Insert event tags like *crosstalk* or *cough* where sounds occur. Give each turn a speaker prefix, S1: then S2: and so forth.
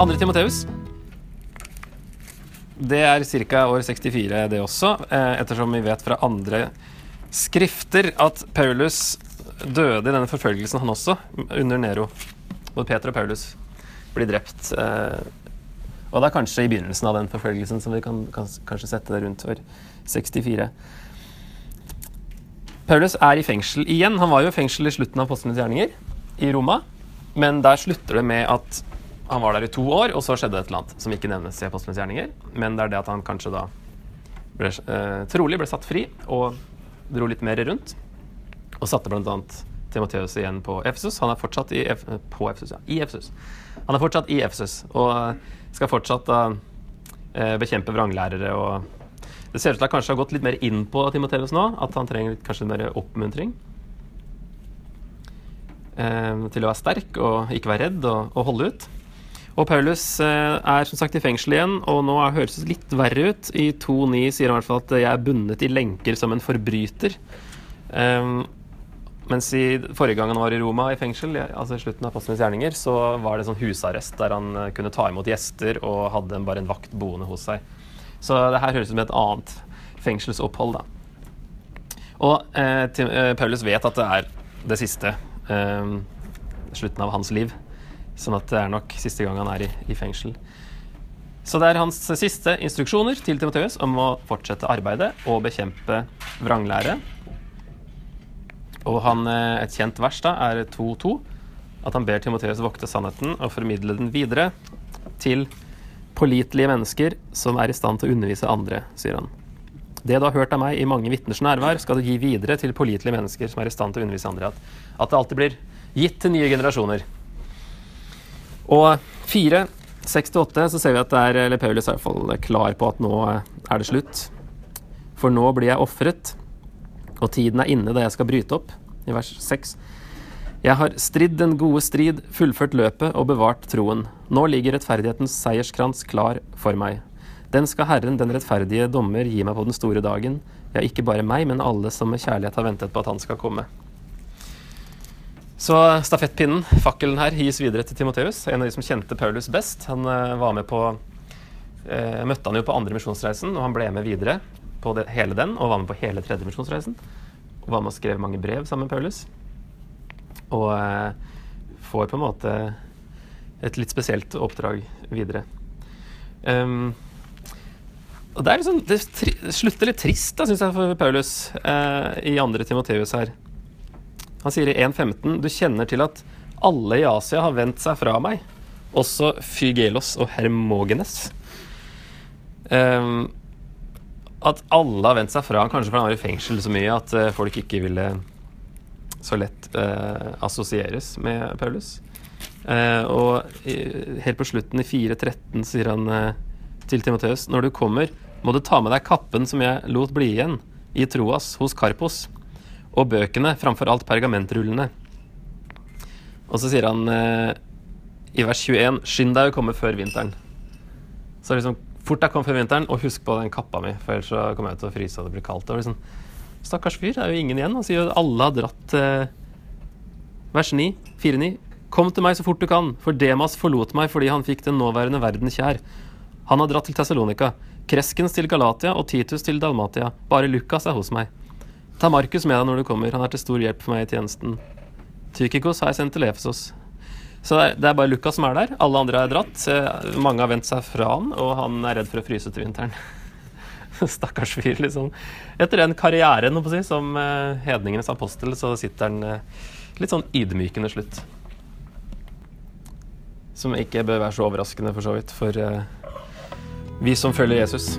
S1: Andre Timoteus. Det er ca. år 64, det også, eh, ettersom vi vet fra andre skrifter at Paulus døde i denne forfølgelsen, han også, under Nero. Både Peter og Paulus blir drept. eh, Og det er kanskje i begynnelsen av den forfølgelsen som vi kan, kan kanskje sette det rundt år 64. Paulus er i fengsel igjen. Han var jo i fengsel i slutten av Apostlenes gjerninger i Roma. Men der slutter det med at han var der i to år, og så skjedde et eller annet som ikke nevnes i Apostlenes gjerninger. Men det er det at han kanskje da ble, eh, trolig ble satt fri og dro litt mer rundt. Og satte bl.a. Timoteus igjen på Efesus. Han er fortsatt i, Ef på Efesus, ja, i Efesus. Han er fortsatt i Efesus og skal fortsatt da eh, bekjempe vranglærere og Det ser ut til at han kanskje har gått litt mer inn på Timoteus nå. At han trenger kanskje mer oppmuntring. Eh, til å være sterk og ikke være redd og, og holde ut. Og Paulus eh, er som sagt i fengsel igjen, og nå høres det litt verre ut. I 2.9 sier han i hvert fall at 'jeg er bundet i lenker som en forbryter'. Um, mens i forrige gang han var i Roma i fengsel, altså i slutten av Apostlenes gjerninger, så var det sånn husarrest der han eh, kunne ta imot gjester og hadde bare en vakt boende hos seg. Så det her høres ut som et annet fengselsopphold, da. Og eh, eh, Paulus vet at det er det siste. Eh, slutten av hans liv. Sånn at det er nok siste gang han er i, i fengsel. Så det er hans siste instruksjoner til Timoteus om å fortsette arbeidet og bekjempe vranglære. Og han, eh, et kjent vers da er 2.2, at han ber Timoteus vokte sannheten og formidle den videre til pålitelige mennesker som er i stand til å undervise andre, sier han. Det du har hørt av meg i mange vitners nærvær, skal du gi videre til pålitelige mennesker som er i stand til å undervise andre. At, at det alltid blir gitt til nye generasjoner. Og fire, seks til åtte, så ser vi at det er, eller Paulus er i hvert fall klar på at nå er det slutt. For nå blir jeg ofret, og tiden er inne da jeg skal bryte opp. I vers seks. Jeg har stridd den gode strid, fullført løpet og bevart troen. Nå ligger rettferdighetens seierskrans klar for meg. Den skal Herren, den rettferdige dommer, gi meg på den store dagen. Ja, ikke bare meg, men alle som med kjærlighet har ventet på at han skal komme. Så stafettpinnen, fakkelen her, gis videre til Timoteus, en av de som kjente Paulus best. Han eh, var med på eh, møtte han jo på andre misjonsreisen, og han ble med videre på det, hele den, og var med på hele tredje misjonsreisen. Og var med og skrev mange brev sammen med Paulus. Og eh, får på en måte et litt spesielt oppdrag videre. Um, og det, er liksom, det slutter litt trist, da, syns jeg, for Paulus eh, i andre Timoteus her. Han sier i 1.15.: Du kjenner til at alle i Asia har vendt seg fra meg, også Fygelos og Hermogenes. Um, at alle har vendt seg fra han, kanskje fordi han var i fengsel så mye at uh, folk ikke ville så lett uh, assosieres med Paulus. Uh, og i, helt på slutten i 4.13 sier han til Timoteus når du kommer, må du ta med deg kappen som jeg lot bli igjen i Troas hos Karpos, og bøkene framfor alt pergamentrullene. Og så sier han i vers 21 skynd deg å komme før vinteren. Så liksom fort jeg kom før vinteren, og husk på den kappa mi, for ellers så kommer jeg til å fryse og det blir kaldt. Og liksom, Stakkars fyr, det er jo ingen igjen. Han sier jo alle har dratt eh, Vers 9, 4-9. Kom til meg så fort du kan, for Demas forlot meg fordi han fikk den nåværende verden kjær. Han har dratt til Tessalonika, Kreskens til Galatia og Titus til Dalmatia. Bare Lukas er hos meg. Ta Markus med deg når du kommer, han er til stor hjelp for meg i tjenesten. Tykikos har jeg sendt til Efesos. Så det er, bare Lukas som er der. Alle andre er dratt. Mange har vendt seg fra han, og han er redd for å fryse til vinteren. *laughs* Stakkars fyr, liksom. Etter den karrieren si, som uh, hedningenes apostel, så sitter han uh, litt sånn ydmykende slutt. Som ikke bør være så overraskende, for så vidt, for uh, vi som følger Jesus.